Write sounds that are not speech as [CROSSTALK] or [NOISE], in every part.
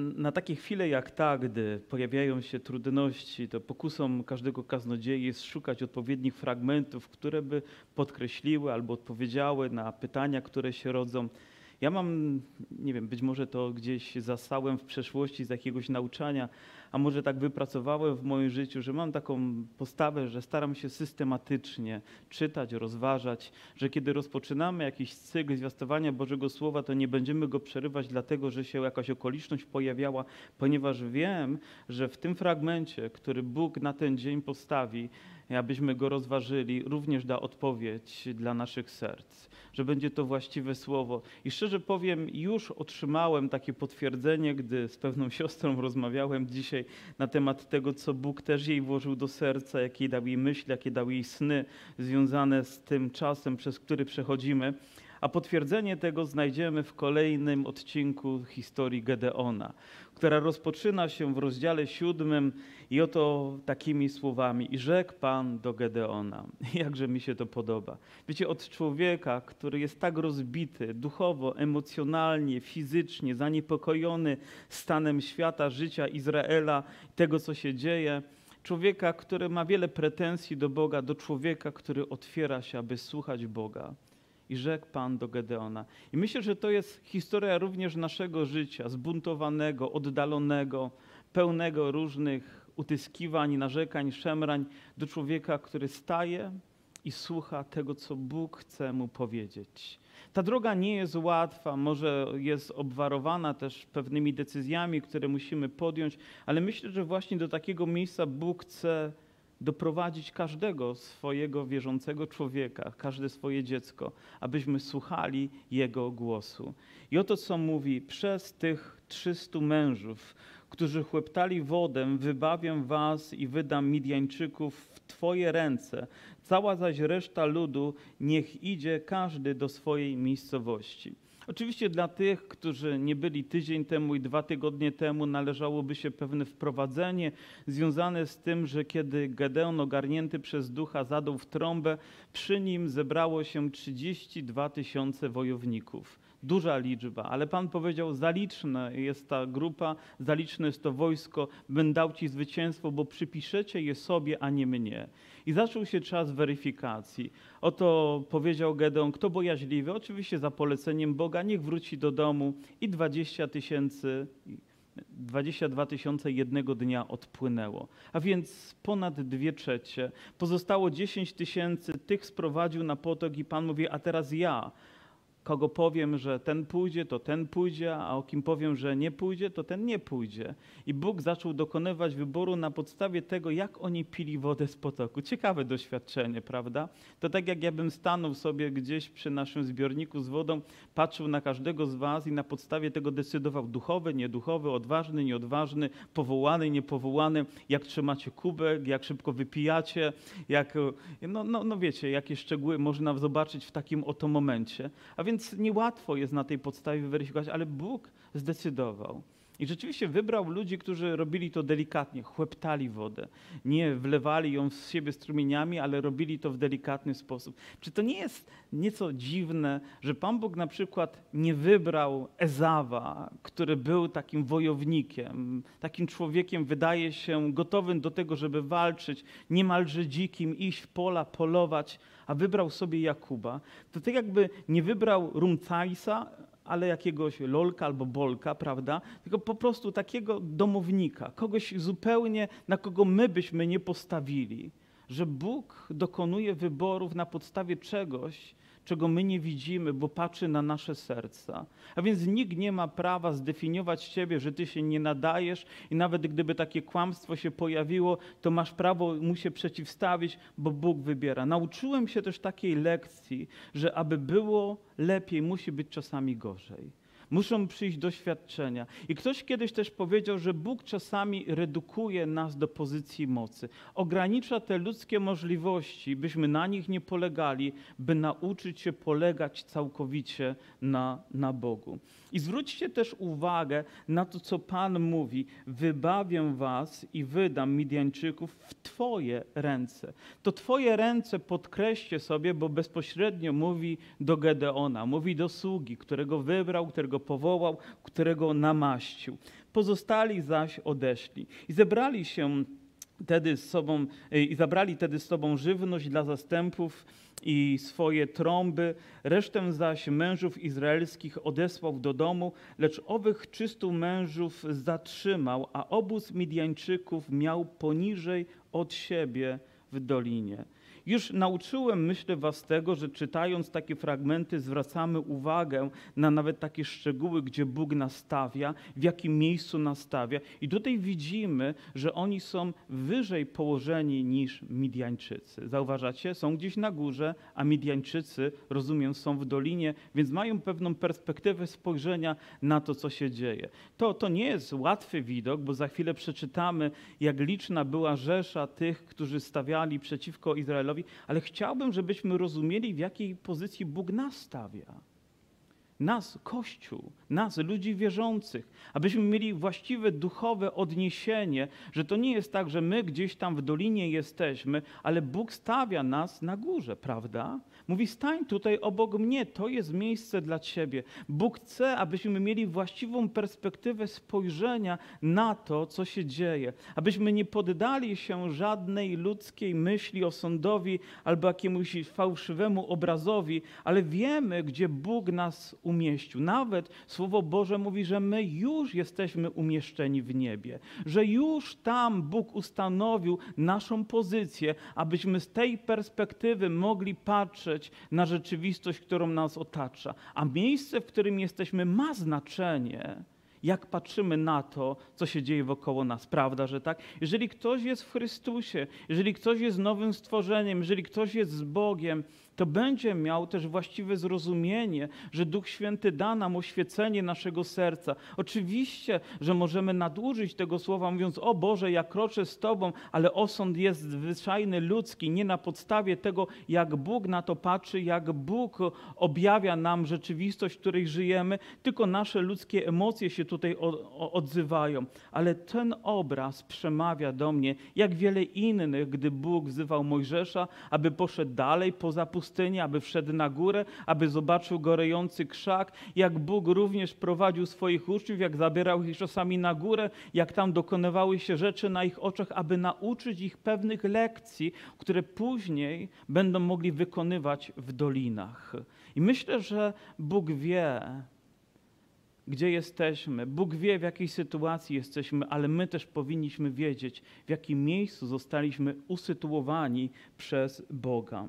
na takie chwile jak ta, gdy pojawiają się trudności, to pokusą każdego kaznodziei jest szukać odpowiednich fragmentów, które by podkreśliły albo odpowiedziały na pytania, które się rodzą. Ja mam, nie wiem, być może to gdzieś zasałem w przeszłości z jakiegoś nauczania, a może tak wypracowałem w moim życiu, że mam taką postawę, że staram się systematycznie czytać, rozważać, że kiedy rozpoczynamy jakiś cykl zwiastowania Bożego Słowa, to nie będziemy go przerywać dlatego, że się jakaś okoliczność pojawiała, ponieważ wiem, że w tym fragmencie, który Bóg na ten dzień postawi, abyśmy go rozważyli, również da odpowiedź dla naszych serc, że będzie to właściwe słowo. I szczerze powiem, już otrzymałem takie potwierdzenie, gdy z pewną [LAUGHS] siostrą rozmawiałem dzisiaj na temat tego, co Bóg też jej włożył do serca, jakie dał jej myśli, jakie dał jej sny związane z tym czasem, przez który przechodzimy. A potwierdzenie tego znajdziemy w kolejnym odcinku historii Gedeona, która rozpoczyna się w rozdziale siódmym i oto takimi słowami. I rzekł Pan do Gedeona. [LAUGHS] Jakże mi się to podoba. Wiecie, od człowieka, który jest tak rozbity duchowo, emocjonalnie, fizycznie, zaniepokojony stanem świata, życia Izraela, tego, co się dzieje, człowieka, który ma wiele pretensji do Boga, do człowieka, który otwiera się, aby słuchać Boga. I rzekł Pan do Gedeona. I myślę, że to jest historia również naszego życia, zbuntowanego, oddalonego, pełnego różnych utyskiwań, narzekań, szemrań, do człowieka, który staje i słucha tego, co Bóg chce mu powiedzieć. Ta droga nie jest łatwa, może jest obwarowana też pewnymi decyzjami, które musimy podjąć, ale myślę, że właśnie do takiego miejsca Bóg chce doprowadzić każdego swojego wierzącego człowieka, każde swoje dziecko, abyśmy słuchali Jego głosu. I oto co mówi, przez tych 300 mężów, którzy chłeptali wodę, wybawię was i wydam Midianczyków w Twoje ręce. Cała zaś reszta ludu niech idzie każdy do swojej miejscowości. Oczywiście dla tych, którzy nie byli tydzień temu i dwa tygodnie temu, należałoby się pewne wprowadzenie związane z tym, że kiedy Gedeon ogarnięty przez ducha zadał w trąbę, przy nim zebrało się 32 tysiące wojowników duża liczba, ale Pan powiedział, zaliczna jest ta grupa, zaliczne jest to wojsko, będę dał Ci zwycięstwo, bo przypiszecie je sobie, a nie mnie. I zaczął się czas weryfikacji. Oto powiedział Gedeon, kto bojaźliwy, oczywiście za poleceniem Boga, niech wróci do domu i 20 tysięcy 22 tysiące jednego dnia odpłynęło, a więc ponad dwie trzecie. Pozostało 10 tysięcy, tych sprowadził na potok i Pan mówi, a teraz ja kogo powiem, że ten pójdzie, to ten pójdzie, a o kim powiem, że nie pójdzie, to ten nie pójdzie. I Bóg zaczął dokonywać wyboru na podstawie tego, jak oni pili wodę z potoku. Ciekawe doświadczenie, prawda? To tak jak ja bym stanął sobie gdzieś przy naszym zbiorniku z wodą, patrzył na każdego z was i na podstawie tego decydował duchowy, nieduchowy, odważny, nieodważny, powołany, niepowołany, jak trzymacie kubek, jak szybko wypijacie, jak, no, no, no wiecie, jakie szczegóły można zobaczyć w takim oto momencie. A więc więc niełatwo jest na tej podstawie weryfikować, ale Bóg zdecydował. I rzeczywiście wybrał ludzi, którzy robili to delikatnie, chłeptali wodę. Nie wlewali ją z siebie strumieniami, ale robili to w delikatny sposób. Czy to nie jest nieco dziwne, że Pan Bóg na przykład nie wybrał Ezawa, który był takim wojownikiem, takim człowiekiem, wydaje się, gotowym do tego, żeby walczyć, niemalże dzikim, iść w pola, polować, a wybrał sobie Jakuba, to tak jakby nie wybrał Rumcajsa, ale jakiegoś lolka albo bolka, prawda? Tylko po prostu takiego domownika, kogoś zupełnie, na kogo my byśmy nie postawili. Że Bóg dokonuje wyborów na podstawie czegoś, czego my nie widzimy, bo patrzy na nasze serca. A więc nikt nie ma prawa zdefiniować ciebie, że ty się nie nadajesz i nawet gdyby takie kłamstwo się pojawiło, to masz prawo mu się przeciwstawić, bo Bóg wybiera. Nauczyłem się też takiej lekcji, że aby było lepiej, musi być czasami gorzej. Muszą przyjść doświadczenia. I ktoś kiedyś też powiedział, że Bóg czasami redukuje nas do pozycji mocy. Ogranicza te ludzkie możliwości, byśmy na nich nie polegali, by nauczyć się polegać całkowicie na, na Bogu. I zwróćcie też uwagę na to, co Pan mówi: Wybawię was i wydam Midianczyków w Twoje ręce. To Twoje ręce podkreślcie sobie, bo bezpośrednio mówi do Gedeona, mówi do sługi, którego wybrał, którego powołał, którego namaścił. Pozostali zaś odeszli i zebrali się wtedy z sobą, y, i zabrali tedy z sobą żywność dla zastępów i swoje trąby. Resztę zaś mężów izraelskich odesłał do domu, lecz owych trzystu mężów zatrzymał, a obóz Midianczyków miał poniżej od siebie w dolinie. Już nauczyłem, myślę, Was tego, że czytając takie fragmenty zwracamy uwagę na nawet takie szczegóły, gdzie Bóg nastawia, w jakim miejscu nastawia. I tutaj widzimy, że oni są wyżej położeni niż Midianczycy. Zauważacie? Są gdzieś na górze, a Midianczycy, rozumiem, są w dolinie, więc mają pewną perspektywę spojrzenia na to, co się dzieje. To, to nie jest łatwy widok, bo za chwilę przeczytamy, jak liczna była rzesza tych, którzy stawiali przeciwko Izraelowi ale chciałbym, żebyśmy rozumieli, w jakiej pozycji Bóg nas stawia nas, Kościół, nas, ludzi wierzących, abyśmy mieli właściwe duchowe odniesienie, że to nie jest tak, że my gdzieś tam w dolinie jesteśmy, ale Bóg stawia nas na górze, prawda? Mówi: stań tutaj obok mnie, to jest miejsce dla ciebie. Bóg chce, abyśmy mieli właściwą perspektywę spojrzenia na to, co się dzieje, abyśmy nie poddali się żadnej ludzkiej myśli, osądowi albo jakiemuś fałszywemu obrazowi, ale wiemy, gdzie Bóg nas umieścił. Nawet Słowo Boże mówi, że my już jesteśmy umieszczeni w niebie, że już tam Bóg ustanowił naszą pozycję, abyśmy z tej perspektywy mogli patrzeć na rzeczywistość, którą nas otacza. A miejsce, w którym jesteśmy, ma znaczenie jak patrzymy na to, co się dzieje wokoło nas. Prawda, że tak? Jeżeli ktoś jest w Chrystusie, jeżeli ktoś jest nowym stworzeniem, jeżeli ktoś jest z Bogiem, to będzie miał też właściwe zrozumienie, że Duch Święty da nam oświecenie naszego serca. Oczywiście, że możemy nadużyć tego słowa, mówiąc: O Boże, ja kroczę z Tobą, ale osąd jest zwyczajny, ludzki, nie na podstawie tego, jak Bóg na to patrzy, jak Bóg objawia nam rzeczywistość, w której żyjemy, tylko nasze ludzkie emocje się tutaj odzywają. Ale ten obraz przemawia do mnie, jak wiele innych, gdy Bóg wzywał Mojżesza, aby poszedł dalej poza pustynią pustyni, aby wszedł na górę, aby zobaczył gorejący krzak, jak Bóg również prowadził swoich uczniów, jak zabierał ich czasami na górę, jak tam dokonywały się rzeczy na ich oczach, aby nauczyć ich pewnych lekcji, które później będą mogli wykonywać w dolinach. I myślę, że Bóg wie, gdzie jesteśmy. Bóg wie, w jakiej sytuacji jesteśmy, ale my też powinniśmy wiedzieć, w jakim miejscu zostaliśmy usytuowani przez Boga.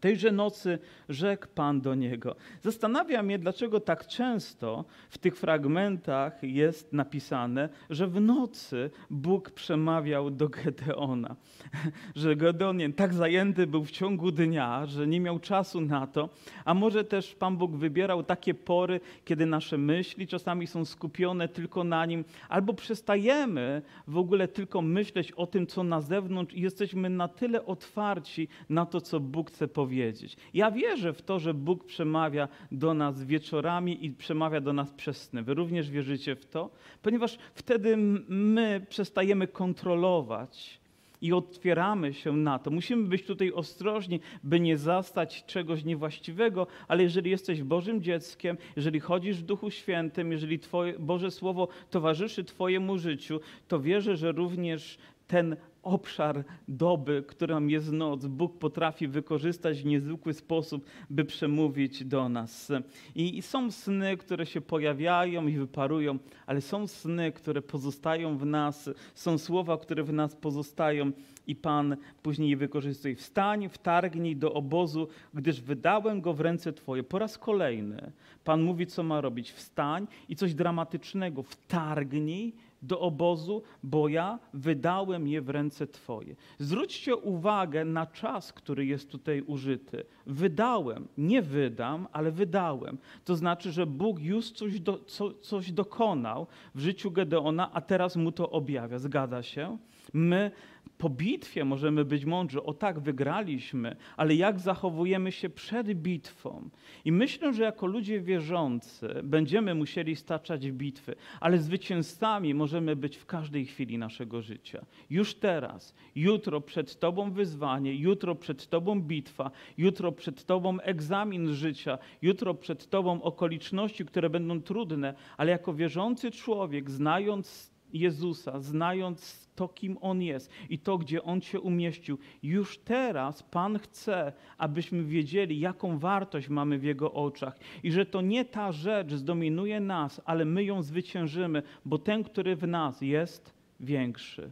Tejże nocy rzekł Pan do niego. Zastanawia mnie, dlaczego tak często w tych fragmentach jest napisane, że w nocy Bóg przemawiał do Gedeona. [LAUGHS] Że Gedeon tak zajęty był w ciągu dnia, że nie miał czasu na to, a może też Pan Bóg wybierał takie pory, kiedy nasze myśli czasami są skupione tylko na nim, albo przestajemy w ogóle tylko myśleć o tym, co na zewnątrz i jesteśmy na tyle otwarci na to, co Bóg chce powiedzieć powiedzieć. Ja wierzę w to, że Bóg przemawia do nas wieczorami i przemawia do nas przez sny. Wy również wierzycie w to? Ponieważ wtedy my przestajemy kontrolować i otwieramy się na to. Musimy być tutaj ostrożni, by nie zastać czegoś niewłaściwego, ale jeżeli jesteś Bożym dzieckiem, jeżeli chodzisz w Duchu Świętym, jeżeli Twoje Boże Słowo towarzyszy Twojemu życiu, to wierzę, że również ten obszar doby, którą jest noc, Bóg potrafi wykorzystać w niezwykły sposób, by przemówić do nas. I, I, są sny, które się pojawiają i wyparują, ale są sny, które pozostają w nas, są słowa, które w nas pozostają i Pan później je wykorzystuje. Wstań, wtargnij do obozu, gdyż wydałem go w ręce Twoje. Po raz kolejny Pan mówi, co ma robić. Wstań i coś dramatycznego. Wtargnij do obozu, bo ja wydałem je w ręce Twoje. Zwróćcie uwagę na czas, który jest tutaj użyty. Wydałem, nie wydam, ale wydałem. To znaczy, że Bóg już coś, do, co, coś dokonał w życiu Gedeona, a teraz mu to objawia. Zgadza się? My Po bitwie możemy być mądrzy, o tak, wygraliśmy, ale jak zachowujemy się przed bitwą? I myślę, że jako ludzie wierzący będziemy musieli staczać bitwy, ale zwycięzcami możemy być w każdej chwili naszego życia. Już teraz, jutro przed Tobą wyzwanie, jutro przed Tobą bitwa, jutro przed Tobą egzamin życia, jutro przed Tobą okoliczności, które będą trudne, ale jako wierzący człowiek, znając Jezusa, znając to, kim On jest i to, gdzie On się umieścił, już teraz Pan chce, abyśmy wiedzieli, jaką wartość mamy w Jego oczach i że to nie ta rzecz zdominuje nas, ale my ją zwyciężymy, bo ten, który w nas jest większy.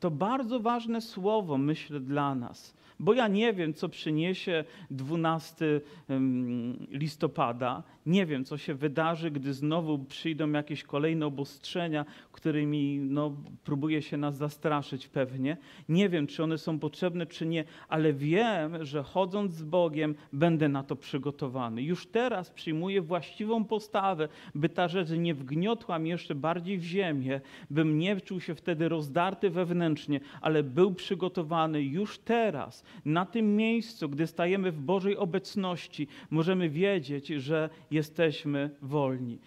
To bardzo ważne słowo, myślę, dla nas bo ja nie wiem, co przyniesie 12 listopada. Nie wiem, co się wydarzy, gdy znowu przyjdą jakieś kolejne obostrzenia, którymi no, próbuje się nas zastraszyć pewnie. Nie wiem, czy one są potrzebne, czy nie, ale wiem, że chodząc z Bogiem będę na to przygotowany. Już teraz przyjmuję właściwą postawę, by ta rzecz nie wgniotła mnie jeszcze bardziej w ziemię, bym nie czuł się wtedy rozdarty wewnętrznie, ale był przygotowany już teraz na tym miejscu, gdy stajemy w Bożej obecności, możemy wiedzieć, że jesteśmy wolni.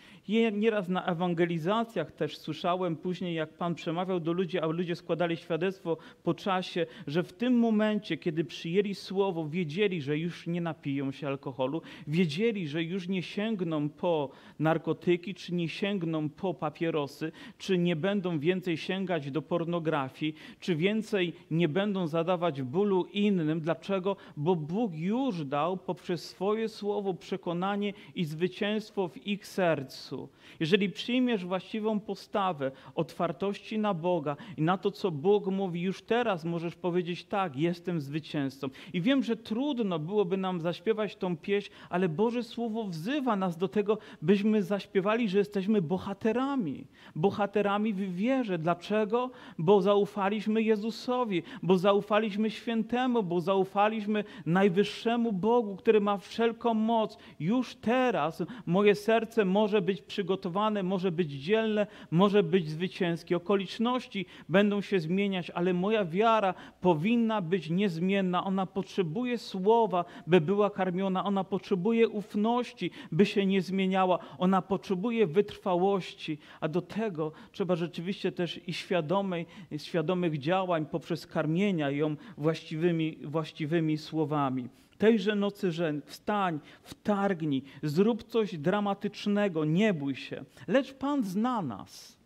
Nieraz na ewangelizacjach też słyszałem później, jak Pan przemawiał do ludzi, a ludzie składali świadectwo po czasie, że w tym momencie, kiedy przyjęli słowo, wiedzieli, że już nie napiją się alkoholu, wiedzieli, że już nie sięgną po narkotyki, czy nie sięgną po papierosy, czy nie będą więcej sięgać do pornografii, czy więcej nie będą zadawać bólu innym. Dlaczego? Bo Bóg już dał poprzez swoje słowo przekonanie i zwycięstwo w ich sercu. Jeżeli przyjmiesz właściwą postawę otwartości na Boga i na to, co Bóg mówi, już teraz możesz powiedzieć: Tak, jestem zwycięzcą. I wiem, że trudno byłoby nam zaśpiewać tą pieśń, ale Boże Słowo wzywa nas do tego, byśmy zaśpiewali, że jesteśmy bohaterami. Bohaterami w wierze. Dlaczego? Bo zaufaliśmy Jezusowi, bo zaufaliśmy świętemu, bo zaufaliśmy najwyższemu Bogu, który ma wszelką moc. Już teraz moje serce może być przygotowane, może być dzielne, może być zwycięskie. Okoliczności będą się zmieniać, ale moja wiara powinna być niezmienna. Ona potrzebuje słowa, by była karmiona. Ona potrzebuje ufności, by się nie zmieniała. Ona potrzebuje wytrwałości, a do tego trzeba rzeczywiście też i świadomej, świadomych działań poprzez karmienia ją właściwymi, właściwymi słowami tejże nocy żeń, wstań, wtargnij, zrób coś dramatycznego, nie bój się. Lecz Pan zna nas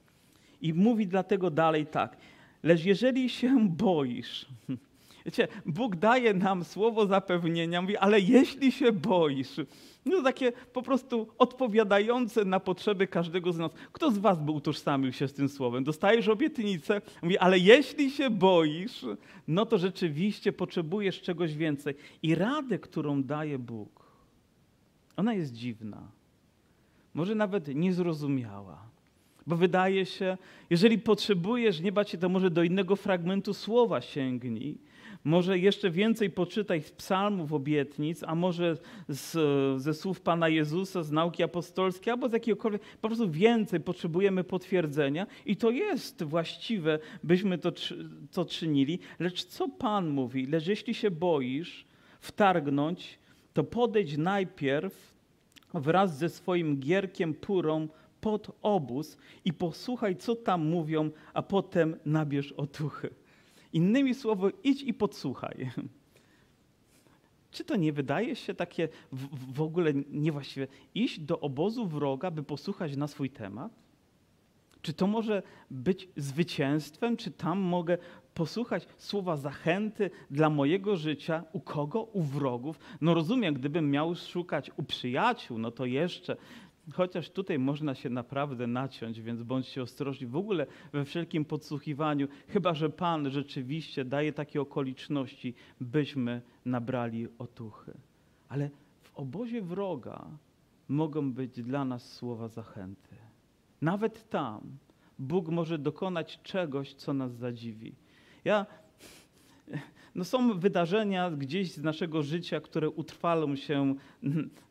i mówi dlatego dalej tak. Lecz jeżeli się boisz, [LAUGHS] wiecie, Bóg daje nam słowo zapewnienia, mówi, ale jeśli się boisz, no takie po prostu odpowiadające na potrzeby każdego z nas. Kto z was by utożsamił się z tym słowem? Dostajesz obietnicę, mówi, ale jeśli się boisz, no to rzeczywiście potrzebujesz czegoś więcej. I radę, którą daje Bóg, ona jest dziwna. Może nawet niezrozumiała. Bo wydaje się, jeżeli potrzebujesz nie bać się, to może do innego fragmentu słowa sięgnij może jeszcze więcej poczytaj z psalmów obietnic, a może z, ze słów Pana Jezusa, z nauki apostolskiej, albo z jakiegokolwiek, po prostu więcej potrzebujemy potwierdzenia i to jest właściwe, byśmy to, to czynili. Lecz co Pan mówi? Lecz jeśli się boisz wtargnąć, to podejdź najpierw wraz ze swoim gierkiem purą pod obóz i posłuchaj, co tam mówią, a potem nabierz otuchy. Innymi słowy, idź i podsłuchaj. [LAUGHS] Czy to nie wydaje się takie w, w ogóle niewłaściwe? Iść do obozu wroga, by posłuchać na swój temat? Czy to może być zwycięstwem? Czy tam mogę posłuchać słowa zachęty dla mojego życia? U kogo? U wrogów? No rozumiem, gdybym miał szukać u przyjaciół, no to jeszcze Chociaż tutaj można się naprawdę naciąć, więc bądźcie ostrożni w ogóle we wszelkim podsłuchiwaniu, chyba że Pan rzeczywiście daje takie okoliczności, byśmy nabrali otuchy. Ale w obozie wroga mogą być dla nas słowa zachęty. Nawet tam Bóg może dokonać czegoś, co nas zadziwi. Ja, no są wydarzenia gdzieś z naszego życia, które utrwalą się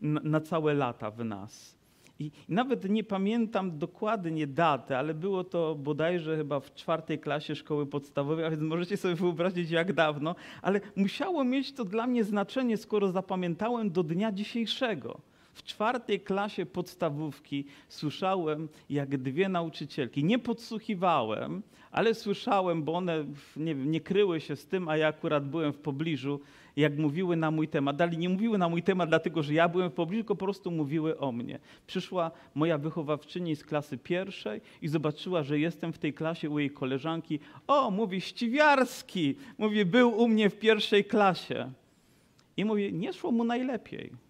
na całe lata w nas. I nawet nie pamiętam dokładnie daty, ale było to bodajże chyba w czwartej klasie szkoły podstawowej, a więc możecie sobie wyobrazić jak dawno, ale musiało mieć to dla mnie znaczenie, skoro zapamiętałem do dnia dzisiejszego. W czwartej klasie podstawówki słyszałem, jak dwie nauczycielki, nie podsłuchiwałem, ale słyszałem, bo one nie, nie kryły się z tym, a ja akurat byłem w pobliżu, jak mówiły na mój temat. Dali nie mówiły na mój temat, dlatego że ja byłem w pobliżu, tylko po prostu mówiły o mnie. Przyszła moja wychowawczyni z klasy pierwszej i zobaczyła, że jestem w tej klasie u jej koleżanki. O, mówi Ściwiarski, mówi, był u mnie w pierwszej klasie. I mówi, nie szło mu najlepiej.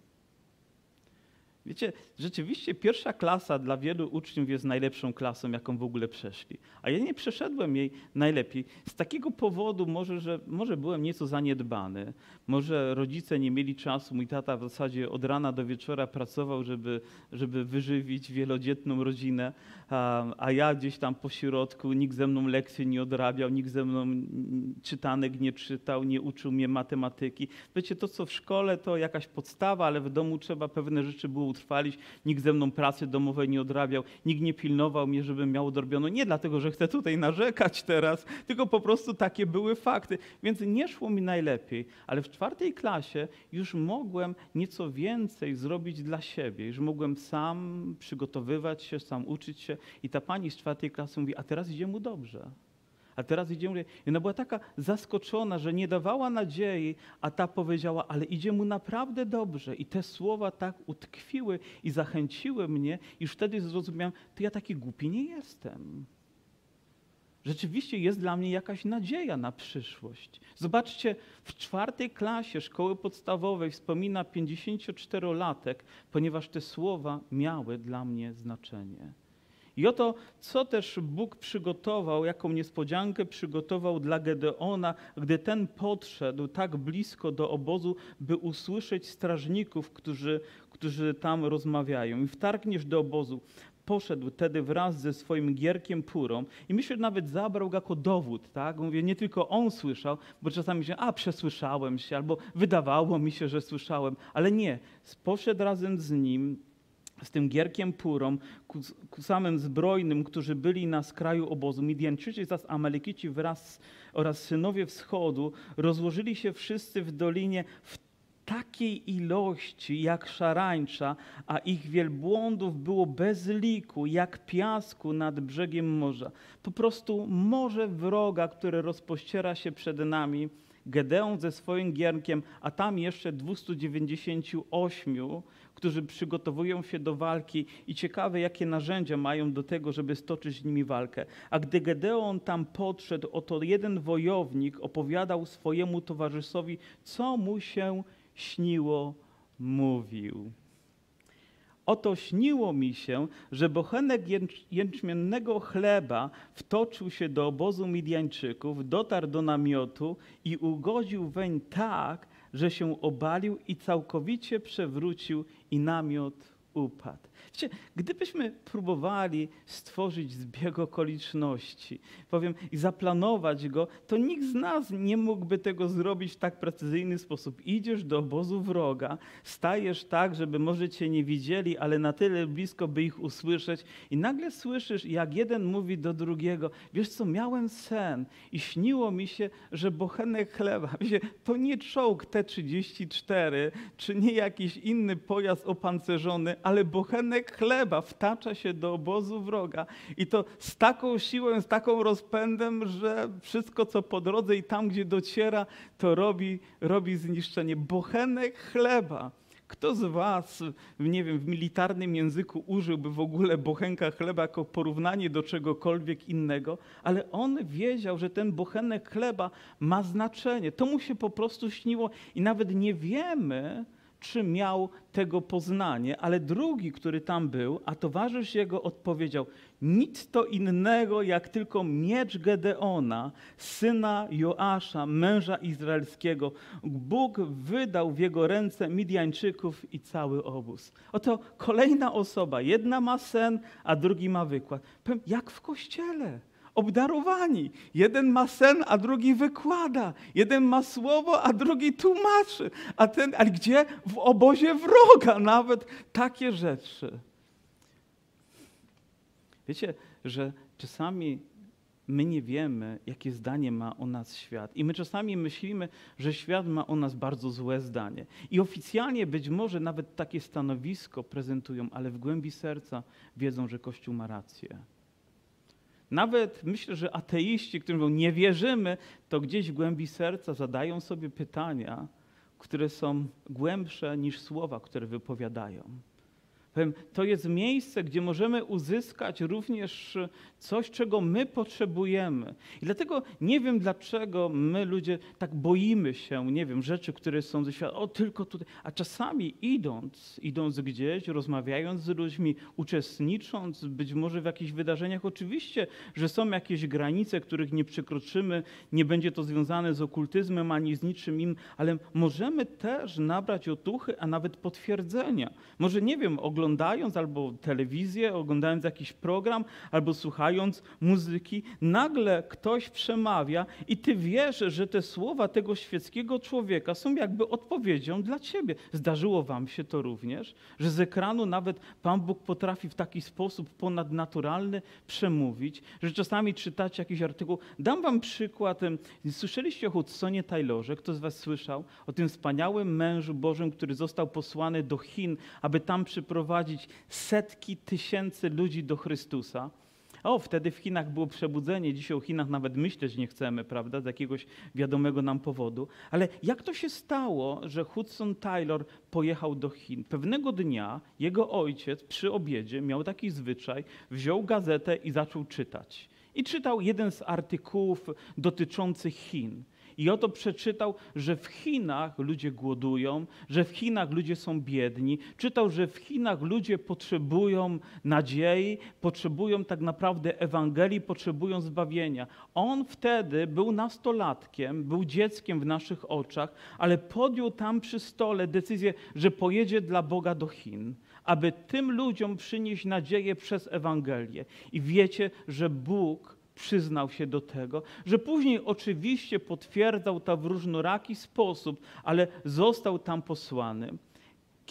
Wiecie, rzeczywiście pierwsza klasa dla wielu uczniów jest najlepszą klasą, jaką w ogóle przeszli. A ja nie przeszedłem jej najlepiej. Z takiego powodu może, że może byłem nieco zaniedbany, może rodzice nie mieli czasu. Mój tata w zasadzie od rana do wieczora pracował, żeby, żeby wyżywić wielodzietną rodzinę, a, a ja gdzieś tam po środku, nikt ze mną lekcji nie odrabiał, nikt ze mną czytanek nie czytał, nie uczył mnie matematyki. Wiecie, to co w szkole to jakaś podstawa, ale w domu trzeba pewne rzeczy było utrwalić. Nikt ze mną pracy domowej nie odrabiał, nikt nie pilnował mnie, żebym miał odrobioną. Nie dlatego, że chcę tutaj narzekać teraz, tylko po prostu takie były fakty. Więc nie szło mi najlepiej, ale w czwartej klasie już mogłem nieco więcej zrobić dla siebie. Już mogłem sam przygotowywać się, sam uczyć się. I ta pani z czwartej klasy mówi, a teraz idzie mu dobrze. A teraz idzie mu. I ona była taka zaskoczona, że nie dawała nadziei, a ta powiedziała, ale idzie mu naprawdę dobrze. I te słowa tak utkwiły i zachęciły mnie, iż wtedy zrozumiałem, to ja taki głupi nie jestem. Rzeczywiście jest dla mnie jakaś nadzieja na przyszłość. Zobaczcie, w czwartej klasie szkoły podstawowej wspomina 54-latek, ponieważ te słowa miały dla mnie znaczenie. I oto, co też Bóg przygotował, jaką niespodziankę przygotował dla Gedeona, gdy ten podszedł tak blisko do obozu, by usłyszeć strażników, którzy, którzy tam rozmawiają. I wtargniesz do obozu. Poszedł wtedy wraz ze swoim gierkiem purą i myślę, że nawet zabrał go jako dowód, tak? Mówię, nie tylko on słyszał, bo czasami się, a przesłyszałem się, albo wydawało mi się, że słyszałem, ale nie. Poszedł razem z nim, z tym Gierkiem Purą, ku, ku, samym zbrojnym, którzy byli na skraju obozu. Midianczycy zaś Amalekici wraz oraz synowie wschodu rozłożyli się wszyscy w dolinie w takiej ilości jak szarańcza, a ich wielbłądów było bez liku, jak piasku nad brzegiem morza. Po prostu morze wroga, które rozpościera się przed nami, Gedeon ze swoim gierkiem, a tam jeszcze 298 którzy przygotowują się do walki i ciekawe, jakie narzędzia mają do tego, żeby stoczyć z nimi walkę. A gdy Gedeon tam podszedł, oto jeden wojownik opowiadał swojemu towarzyszowi, co mu się śniło, mówił. Oto śniło mi się, że bochenek jęczmiennego chleba wtoczył się do obozu Midianczyków, dotarł do namiotu i ugodził weń tak, że się obalił i całkowicie przewrócił i namiot upadł. Wiecie, gdybyśmy próbowali stworzyć zbieg okoliczności, powiem, i zaplanować go, to nikt z nas nie mógłby tego zrobić w tak precyzyjny sposób. Idziesz do obozu wroga, stajesz tak, żeby może cię nie widzieli, ale na tyle blisko, by ich usłyszeć i nagle słyszysz, jak jeden mówi do drugiego, wiesz co, miałem sen i śniło mi się, że bochenek chleba, [LAUGHS] wiecie, to nie czołg T-34, czy nie jakiś inny pojazd opancerzony, ale bochenek chleba wtacza się do obozu wroga i to z taką siłą, z taką rozpędem, że wszystko, co po drodze i tam, gdzie dociera, to robi, robi zniszczenie. Bochenek chleba. Kto z Was, nie wiem, w militarnym języku użyłby w ogóle bochenka chleba jako porównanie do czegokolwiek innego, ale on wiedział, że ten bochenek chleba ma znaczenie. To mu się po prostu śniło i nawet nie wiemy, czy miał tego poznanie, ale drugi, który tam był, a towarzysz jego odpowiedział: Nic to innego, jak tylko miecz Gedeona, syna Joasza, męża izraelskiego. Bóg wydał w jego ręce Midianczyków i cały obóz. Oto kolejna osoba, jedna ma sen, a drugi ma wykład. Powiem, jak w kościele obdarowani. Jeden ma sen, a drugi wykłada. Jeden ma słowo, a drugi tłumaczy. A ten, ale gdzie? W obozie wroga nawet takie rzeczy. Wiecie, że czasami my nie wiemy, jakie zdanie ma o nas świat. I my czasami myślimy, że świat ma o nas bardzo złe zdanie. I oficjalnie być może nawet takie stanowisko prezentują, ale w głębi serca wiedzą, że Kościół ma rację. Nawet myślę, że ateiści, którym nie wierzymy, to gdzieś w głębi serca zadają sobie pytania, które są głębsze niż słowa, które wypowiadają. To jest miejsce, gdzie możemy uzyskać również coś, czego my potrzebujemy. I dlatego nie wiem, dlaczego my ludzie tak boimy się, nie wiem, rzeczy, które są ze świata, o tylko tutaj. A czasami idąc, idąc gdzieś, rozmawiając z ludźmi, uczestnicząc być może w jakichś wydarzeniach, oczywiście, że są jakieś granice, których nie przekroczymy, nie będzie to związane z okultyzmem ani z niczym innym, ale możemy też nabrać otuchy, a nawet potwierdzenia. Może nie wiem, oglądać oglądając albo telewizję, oglądając jakiś program, albo słuchając muzyki, nagle ktoś przemawia i ty wiesz, że te słowa tego świeckiego człowieka są jakby odpowiedzią dla ciebie. Zdarzyło wam się to również, że z ekranu nawet Pan Bóg potrafi w taki sposób ponadnaturalny przemówić, że czasami czytacie jakiś artykuł. Dam wam przykład. Słyszeliście o Hudsonie Taylorze? Kto z was słyszał? O tym wspaniałym mężu Bożym, który został posłany do Chin, aby tam przyprowadzić doprowadzić setki tysięcy ludzi do Chrystusa. O, wtedy w Chinach było przebudzenie. Dzisiaj o Chinach nawet myśleć nie chcemy, prawda, z jakiegoś wiadomego nam powodu. Ale jak to się stało, że Hudson Taylor pojechał do Chin? Pewnego dnia jego ojciec przy obiedzie miał taki zwyczaj, wziął gazetę i zaczął czytać. I czytał jeden z artykułów dotyczących Chin. I oto przeczytał, że w Chinach ludzie głodują, że w Chinach ludzie są biedni. Czytał, że w Chinach ludzie potrzebują nadziei, potrzebują tak naprawdę Ewangelii, potrzebują zbawienia. On wtedy był nastolatkiem, był dzieckiem w naszych oczach, ale podjął tam przy stole decyzję, że pojedzie dla Boga do Chin aby tym ludziom przynieść nadzieję przez Ewangelię. I wiecie, że Bóg przyznał się do tego, że później oczywiście potwierdzał to w różnoraki sposób, ale został tam posłany.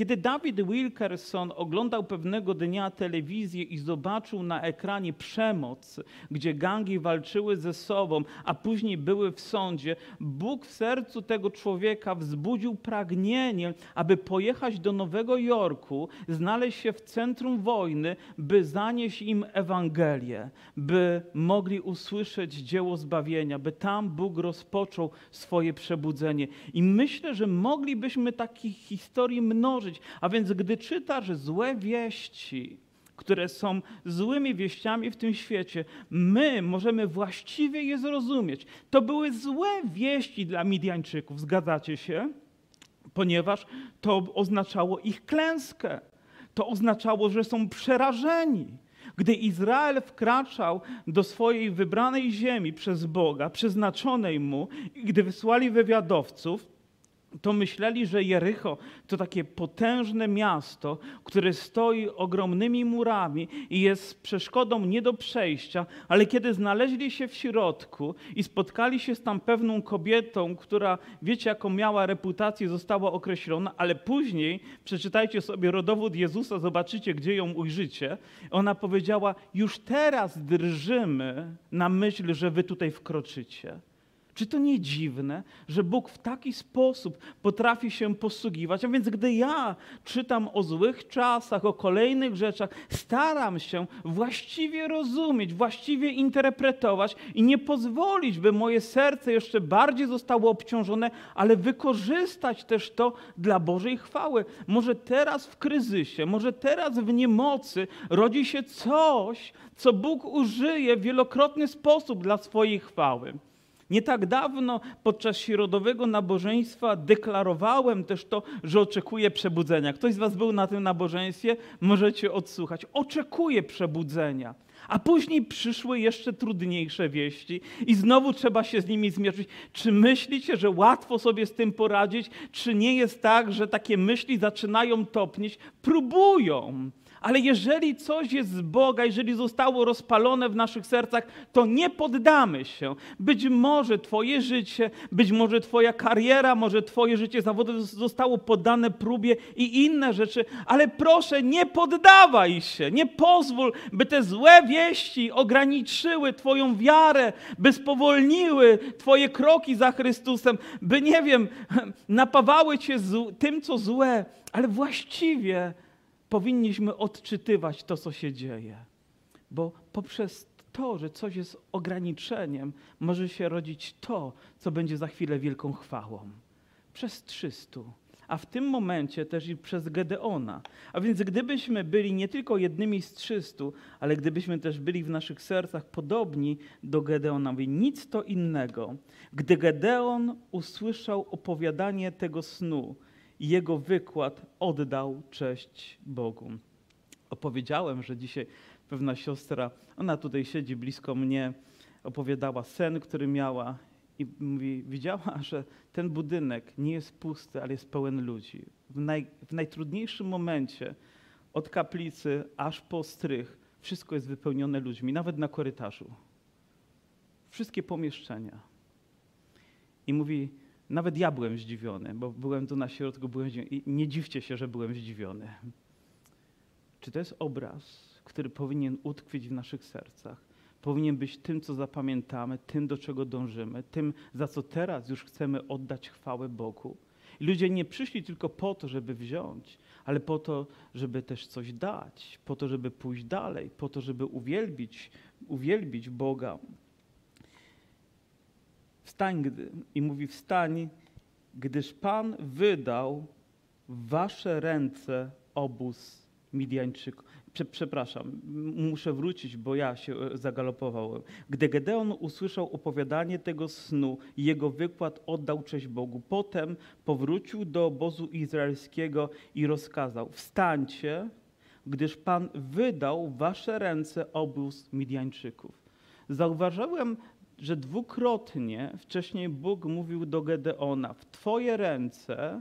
Kiedy David Wilkerson oglądał pewnego dnia telewizję i zobaczył na ekranie przemoc, gdzie gangi walczyły ze sobą, a później były w sądzie, Bóg w sercu tego człowieka wzbudził pragnienie, aby pojechać do Nowego Jorku, znaleźć się w centrum wojny, by zanieść im Ewangelię, by mogli usłyszeć dzieło zbawienia, by tam Bóg rozpoczął swoje przebudzenie. I myślę, że moglibyśmy takich historii mnożyć a więc gdy czytasz złe wieści, które są złymi wieściami w tym świecie, my możemy właściwie je zrozumieć. To były złe wieści dla Midianczyków, zgadzacie się? Ponieważ to oznaczało ich klęskę. To oznaczało, że są przerażeni. Gdy Izrael wkraczał do swojej wybranej ziemi przez Boga, przeznaczonej mu, i gdy wysłali wywiadowców, to myśleli, że Jericho to takie potężne miasto, które stoi ogromnymi murami i jest przeszkodą nie do przejścia, ale kiedy znaleźli się w środku i spotkali się z tam pewną kobietą, która, wiecie, jaką miała reputację, została określona, ale później, przeczytajcie sobie rodowód Jezusa, zobaczycie, gdzie ją ujrzycie, ona powiedziała, już teraz drżymy na myśl, że wy tutaj wkroczycie. Czy to nie dziwne, że Bóg w taki sposób potrafi się posługiwać? A więc gdy ja czytam o złych czasach, o kolejnych rzeczach, staram się właściwie rozumieć, właściwie interpretować i nie pozwolić, by moje serce jeszcze bardziej zostało obciążone, ale wykorzystać też to dla Bożej chwały. Może teraz w kryzysie, może teraz w niemocy rodzi się coś, co Bóg użyje w wielokrotny sposób dla swojej chwały. Nie tak dawno podczas środowego nabożeństwa deklarowałem też to, że oczekuję przebudzenia. Ktoś z Was był na tym nabożeństwie? Możecie odsłuchać. Oczekuję przebudzenia. A później przyszły jeszcze trudniejsze wieści i znowu trzeba się z nimi zmierzyć. Czy myślicie, że łatwo sobie z tym poradzić? Czy nie jest tak, że takie myśli zaczynają topnieć? Próbują, Ale jeżeli coś jest z Boga, jeżeli zostało rozpalone w naszych sercach, to nie poddamy się. Być może Twoje życie, być może Twoja kariera, może Twoje życie zawodowe zostało poddane próbie i inne rzeczy, ale proszę, nie poddawaj się. Nie pozwól, by te złe wieści ograniczyły Twoją wiarę, by spowolniły Twoje kroki za Chrystusem, by nie wiem, [LAUGHS] napawały Cię tym, co złe, ale właściwie powinniśmy odczytywać to, co się dzieje. Bo poprzez to, że coś jest ograniczeniem, może się rodzić to, co będzie za chwilę wielką chwałą. Przez 300 a w tym momencie też i przez Gedeona. A więc gdybyśmy byli nie tylko jednymi z 300, ale gdybyśmy też byli w naszych sercach podobni do Gedeona, nic to innego. Gdy Gedeon usłyszał opowiadanie tego snu, i jego wykład oddał cześć Bogu. Opowiedziałem, że dzisiaj pewna siostra, ona tutaj siedzi blisko mnie, opowiadała sen, który miała i mówi, widziała, że ten budynek nie jest pusty, ale jest pełen ludzi. W, naj, w najtrudniejszym momencie, od kaplicy aż po strych, wszystko jest wypełnione ludźmi, nawet na korytarzu. Wszystkie pomieszczenia. I mówi, nawet ja byłem zdziwiony, bo byłem tu na środku, byłem zdziwiony. I nie dziwcie się, że byłem zdziwiony. Czy to jest obraz, który powinien utkwić w naszych sercach? Powinien być tym, co zapamiętamy, tym, do czego dążymy, tym, za co teraz już chcemy oddać chwałę Bogu. I ludzie nie przyszli tylko po to, żeby wziąć, ale po to, żeby też coś dać, po to, żeby pójść dalej, po to, żeby uwielbić, uwielbić Boga. Wstań, gdy, i mówi wstań, gdyż Pan wydał w wasze ręce obóz Midianczyków. Prze, przepraszam, muszę wrócić, bo ja się e, zagalopowałem. Gdy Gedeon usłyszał opowiadanie tego snu jego wykład oddał cześć Bogu. Potem powrócił do obozu izraelskiego i rozkazał, wstańcie, gdyż Pan wydał w wasze ręce obóz Midianczyków. Zauważyłem że dwukrotnie wcześniej Bóg mówił do Gedeona: W Twoje ręce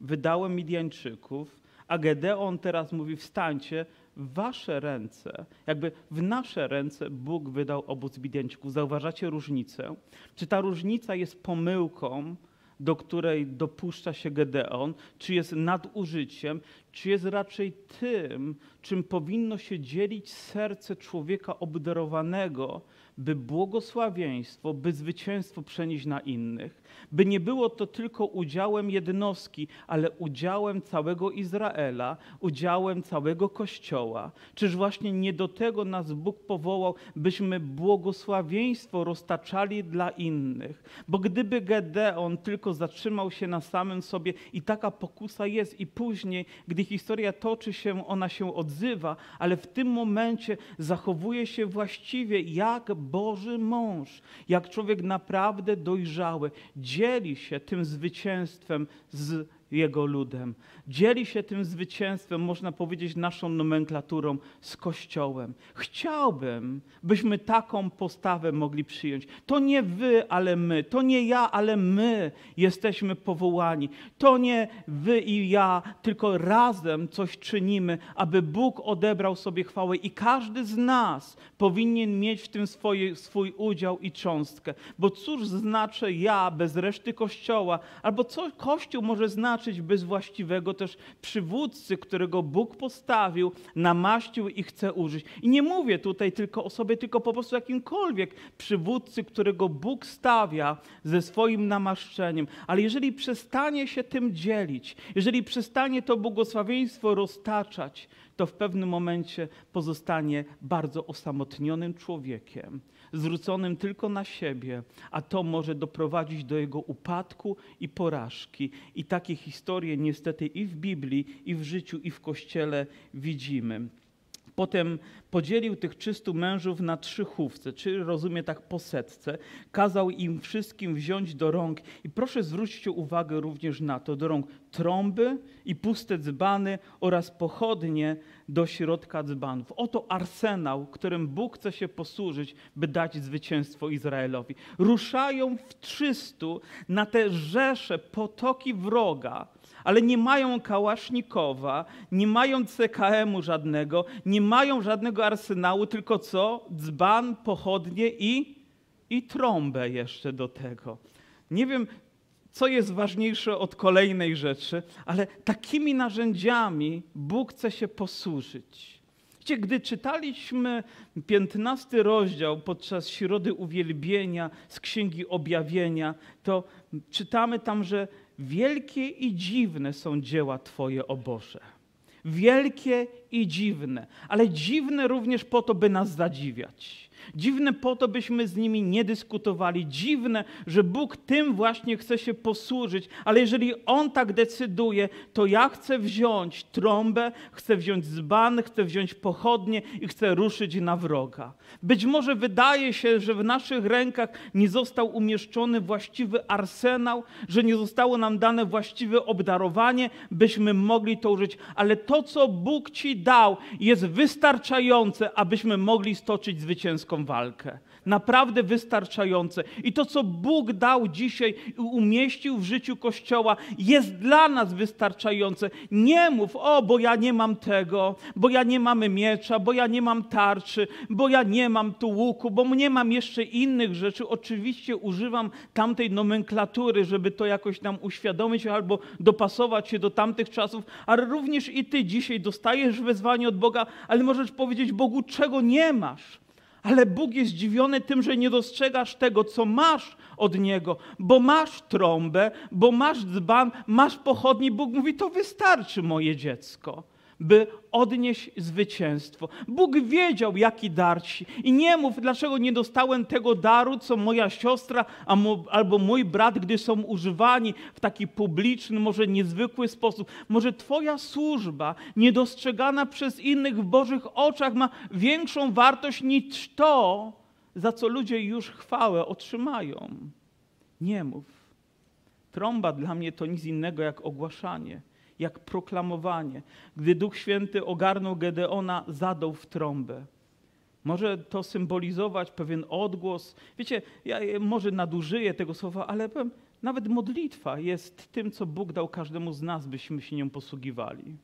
wydałem Midianczyków, a Gedeon teraz mówi: Wstańcie, w Wasze ręce, jakby w nasze ręce Bóg wydał obóz Midianczyków. Zauważacie różnicę? Czy ta różnica jest pomyłką? do której dopuszcza się Gedeon, czy jest nadużyciem, czy jest raczej tym, czym powinno się dzielić serce człowieka obdarowanego, by błogosławieństwo, by zwycięstwo przenieść na innych, by nie było to tylko udziałem jednostki, ale udziałem całego Izraela, udziałem całego Kościoła. Czyż właśnie nie do tego nas Bóg powołał, byśmy błogosławieństwo roztaczali dla innych? Bo gdyby Gedeon tylko zatrzymał się na samym sobie i taka pokusa jest i później, gdy historia toczy się, ona się odzywa, ale w tym momencie zachowuje się właściwie jak Boży mąż, jak człowiek naprawdę dojrzały, dzieli się tym zwycięstwem z jego ludem. Dzieli się tym zwycięstwem, można powiedzieć, naszą nomenklaturą z Kościołem. Chciałbym, byśmy taką postawę mogli przyjąć. To nie wy, ale my. To nie ja, ale my jesteśmy powołani. To nie wy i ja, tylko razem coś czynimy, aby Bóg odebrał sobie chwałę i każdy z nas powinien mieć w tym swoje, swój udział i cząstkę. Bo cóż znaczy ja bez reszty Kościoła? Albo co Kościół może znaczyć bez właściwego też przywódcy, którego Bóg postawił, namaścił i chce użyć. I nie mówię tutaj tylko o sobie, tylko po prostu jakimkolwiek przywódcy, którego Bóg stawia ze swoim namaszczeniem. Ale jeżeli przestanie się tym dzielić, jeżeli przestanie to błogosławieństwo roztaczać, to w pewnym momencie pozostanie bardzo osamotnionym człowiekiem, zwróconym tylko na siebie, a to może doprowadzić do jego upadku i porażki. I takie historie niestety i w Biblii, i w życiu, i w Kościele widzimy. Potem podzielił tych 300 mężów na trzy chówce, czyli rozumie tak po setce. Kazał im wszystkim wziąć do rąk i proszę zwróćcie uwagę również na to, do rąk trąby i puste dzbany oraz pochodnie do środka dzbanów. Oto arsenał, którym Bóg chce się posłużyć, by dać zwycięstwo Izraelowi. Ruszają w 300 na te rzesze, potoki wroga, ale nie mają kałasznikowa, nie mają CKM-u żadnego, nie mają żadnego arsenału, tylko co? Dzban, pochodnie i, i trąbę jeszcze do tego. Nie wiem, co jest ważniejsze od kolejnej rzeczy, ale takimi narzędziami Bóg chce się posłużyć. Wiecie, gdy czytaliśmy 15 rozdział podczas Środy Uwielbienia z Księgi Objawienia, to czytamy tam, że wielkie i dziwne są dzieła Twoje, o Boże. Wielkie i dziwne, ale dziwne również po to, by nas zadziwiać. Dziwne po to, byśmy z nimi nie dyskutowali. Dziwne, że Bóg tym właśnie chce się posłużyć, ale jeżeli On tak decyduje, to ja chcę wziąć trąbę, chcę wziąć dzban, chcę wziąć pochodnie i chcę ruszyć na wroga. Być może wydaje się, że w naszych rękach nie został umieszczony właściwy arsenał, że nie zostało nam dane właściwe obdarowanie, byśmy mogli to użyć, ale to, co Bóg Ci dał, jest wystarczające, abyśmy mogli stoczyć zwycięską walkę. Naprawdę wystarczające. I to, co Bóg dał dzisiaj i umieścił w życiu Kościoła, jest dla nas wystarczające. Nie mów, o, bo ja nie mam tego, bo ja nie mam miecza, bo ja nie mam tarczy, bo ja nie mam tu łuku, bo nie mam jeszcze innych rzeczy. Oczywiście używam tamtej nomenklatury, żeby to jakoś nam uświadomić albo dopasować się do tamtych czasów, ale również i ty dzisiaj dostajesz wezwanie od Boga, ale możesz powiedzieć Bogu, czego nie masz. Ale Bóg jest zdziwiony tym, że nie dostrzegasz tego, co masz od Niego, bo masz trąbę, bo masz dzban, masz pochodni. Bóg mówi, to wystarczy, moje dziecko by odnieść zwycięstwo. Bóg wiedział, jaki dar ci. I nie mów, dlaczego nie dostałem tego daru, co moja siostra albo mój brat, gdy są używani w taki publiczny, może niezwykły sposób. Może twoja służba, niedostrzegana przez innych w Bożych oczach, ma większą wartość niż to, za co ludzie już chwałę otrzymają. Nie mów. Trąba dla mnie to nic innego jak ogłaszanie jak proklamowanie. Gdy Duch Święty ogarnął Gedeona, zadał w trąbę. Może to symbolizować pewien odgłos. Wiecie, ja może nadużyję tego słowa, ale powiem, nawet modlitwa jest tym, co Bóg dał każdemu z nas, byśmy się nią posługiwali.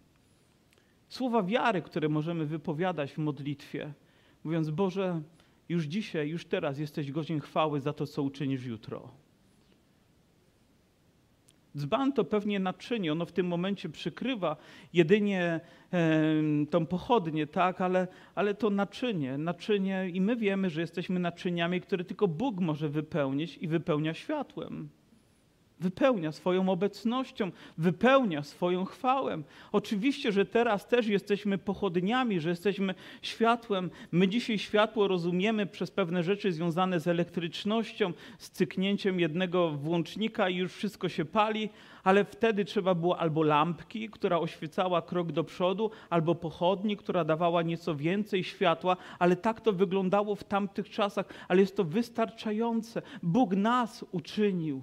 Słowa wiary, które możemy wypowiadać w modlitwie, mówiąc: Boże, już dzisiaj, już teraz jesteś godzien chwały za to, co uczynisz jutro. Dzban to pewnie naczynie, ono w tym momencie przykrywa jedynie tą pochodnię, tak, ale, ale to naczynie, naczynie i my wiemy, że jesteśmy naczyniami, które tylko Bóg może wypełnić i wypełnia światłem wypełnia swoją obecnością, wypełnia swoją chwałę. Oczywiście, że teraz też jesteśmy pochodniami, że jesteśmy światłem. My dzisiaj światło rozumiemy przez pewne rzeczy związane z elektrycznością, z cyknięciem jednego włącznika i już wszystko się pali, ale wtedy trzeba było albo lampki, która oświecała krok do przodu, albo pochodni, która dawała nieco więcej światła, ale tak to wyglądało w tamtych czasach, ale jest to wystarczające. Bóg nas uczynił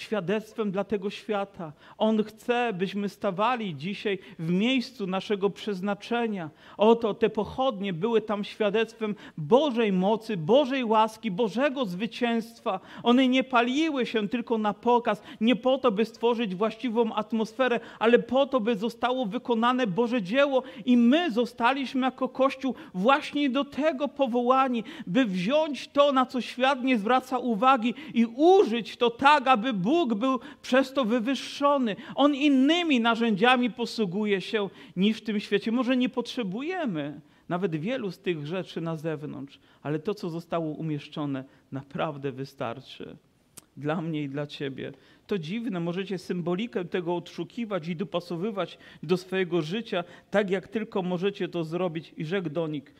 świadectwem dla tego świata. On chce, byśmy stawali dzisiaj w miejscu naszego przeznaczenia. Oto te pochodnie były tam świadectwem Bożej mocy, Bożej łaski, Bożego zwycięstwa. One nie paliły się tylko na pokaz, nie po to, by stworzyć właściwą atmosferę, ale po to, by zostało wykonane Boże dzieło i my zostaliśmy jako Kościół właśnie do tego powołani, by wziąć to, na co świat nie zwraca uwagi i użyć to tak, aby Bóg był przez to wywyższony. On innymi narzędziami posługuje się niż w tym świecie. Może nie potrzebujemy nawet wielu z tych rzeczy na zewnątrz, ale to, co zostało umieszczone, naprawdę wystarczy. Dla mnie i dla ciebie. To dziwne, możecie symbolikę tego odszukiwać i dopasowywać do swojego życia, tak jak tylko możecie to zrobić. I rzekł do nich,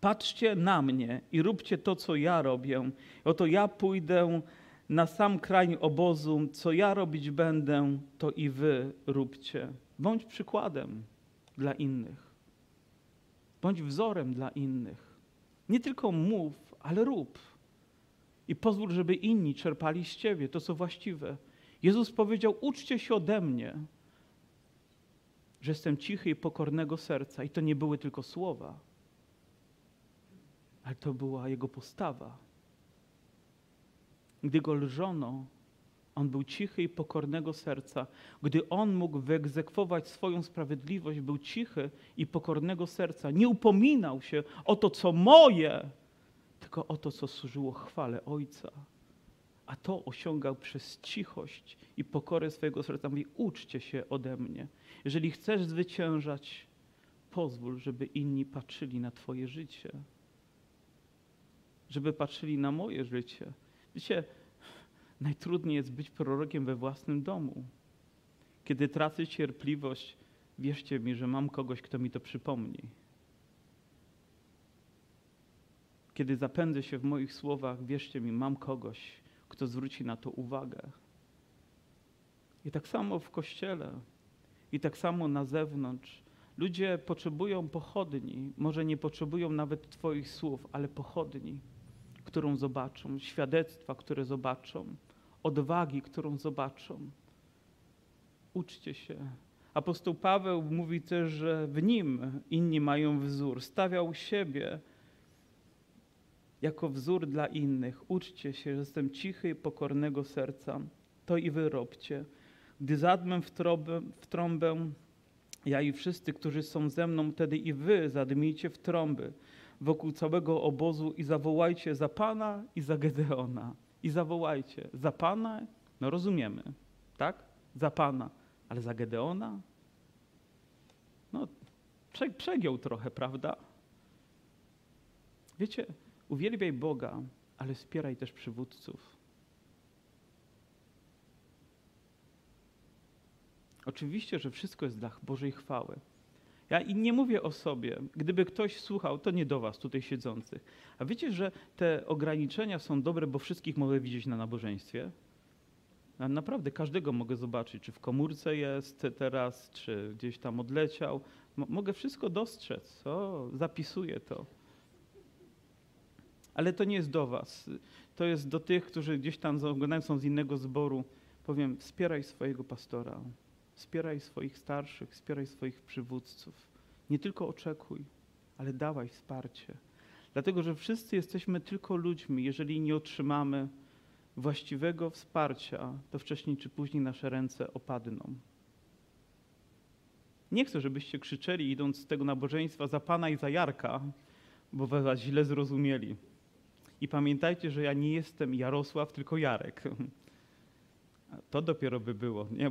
patrzcie na mnie i róbcie to, co ja robię. Oto ja pójdę na sam kraj obozu, co ja robić będę, to i wy róbcie. Bądź przykładem dla innych. Bądź wzorem dla innych. Nie tylko mów, ale rób. I pozwól, żeby inni czerpali z ciebie to, co właściwe. Jezus powiedział: Uczcie się ode mnie, że jestem cichy i pokornego serca. I to nie były tylko słowa, ale to była jego postawa. Gdy go lżono, On był cichy i pokornego serca. Gdy on mógł wyegzekwować swoją sprawiedliwość, był cichy i pokornego serca. Nie upominał się o to, co moje, tylko o to, co służyło chwale Ojca. A to osiągał przez cichość i pokorę swojego serca. Mówi, uczcie się ode mnie. Jeżeli chcesz zwyciężać, pozwól, żeby inni patrzyli na Twoje życie. Żeby patrzyli na moje życie. Wiecie, najtrudniej jest być prorokiem we własnym domu. Kiedy tracę cierpliwość, wierzcie mi, że mam kogoś, kto mi to przypomni. Kiedy zapędzę się w moich słowach, wierzcie mi, mam kogoś, kto zwróci na to uwagę. I tak samo w kościele, i tak samo na zewnątrz. Ludzie potrzebują pochodni, może nie potrzebują nawet Twoich słów, ale pochodni, którą zobaczą, świadectwa, które zobaczą, odwagi, którą zobaczą. Uczcie się. Apostoł Paweł mówi też, że w nim inni mają wzór. Stawiał siebie jako wzór dla innych. Uczcie się, że jestem cichy i pokornego serca. To i wy robcie. Gdy zadmę w trąbę, w trąbę, ja i wszyscy, którzy są ze mną, wtedy i wy zadmijcie w trąby wokół całego obozu i zawołajcie za Pana i za Gedeona. I zawołajcie za Pana, no rozumiemy, tak? Za Pana, ale za Gedeona? No, przegiął trochę, prawda? Wiecie, uwielbiaj Boga, ale wspieraj też przywódców. Oczywiście, że wszystko jest dla Bożej chwały. Ja i nie mówię o sobie. Gdyby ktoś słuchał, to nie do was tutaj siedzących. A wiecie, że te ograniczenia są dobre, bo wszystkich mogę widzieć na nabożeństwie? Ja naprawdę każdego mogę zobaczyć, czy w komórce jest teraz, czy gdzieś tam odleciał. M mogę wszystko dostrzec. O, zapisuję to. Ale to nie jest do was. To jest do tych, którzy gdzieś tam oglądają, są z innego zboru. Powiem, wspieraj swojego pastora. Wspieraj swoich starszych, wspieraj swoich przywódców. Nie tylko oczekuj, ale dawaj wsparcie. Dlatego, że wszyscy jesteśmy tylko ludźmi. Jeżeli nie otrzymamy właściwego wsparcia, to wcześniej czy później nasze ręce opadną. Nie chcę, żebyście krzyczeli, idąc z tego nabożeństwa, za Pana i za Jarka, bo was źle zrozumieli. I pamiętajcie, że ja nie jestem Jarosław, tylko Jarek. To dopiero by było. Nie?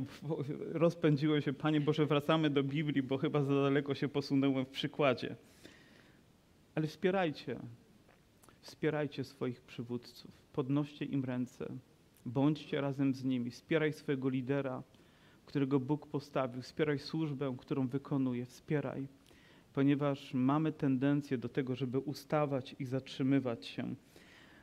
Rozpędziłem się, Panie Boże, wracamy do Biblii, bo chyba za daleko się posunąłem w przykładzie. Ale wspierajcie, wspierajcie swoich przywódców, podnoście im ręce, bądźcie razem z nimi, wspieraj swojego lidera, którego Bóg postawił, wspieraj służbę, którą wykonuje, wspieraj, ponieważ mamy tendencję do tego, żeby ustawać i zatrzymywać się.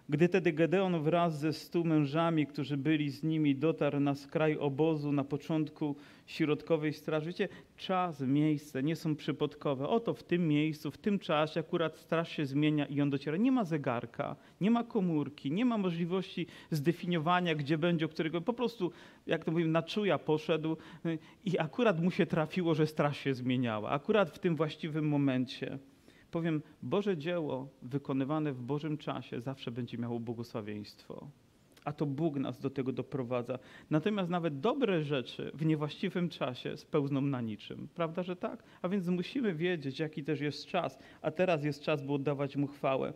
Gdy tedy Gedeon wraz ze stu mężami, którzy byli z nimi, dotarł na skraj obozu na początku środkowej straży, wiecie, czas, miejsce nie są przypadkowe. Oto w tym miejscu, w tym czasie akurat straż się zmienia i on dociera. Nie ma zegarka, nie ma komórki, nie ma możliwości zdefiniowania, gdzie będzie, o którego po prostu, jak to mówię, na czuja poszedł i akurat mu się trafiło, że straż się zmieniała. Akurat w tym właściwym momencie. Powiem, Boże dzieło wykonywane w Bożym czasie zawsze będzie miało błogosławieństwo. A to Bóg nas do tego doprowadza. Natomiast nawet dobre rzeczy w niewłaściwym czasie spełzną na niczym. Prawda, że tak? A więc musimy wiedzieć, jaki też jest czas. A teraz jest czas, by oddawać Mu chwałę.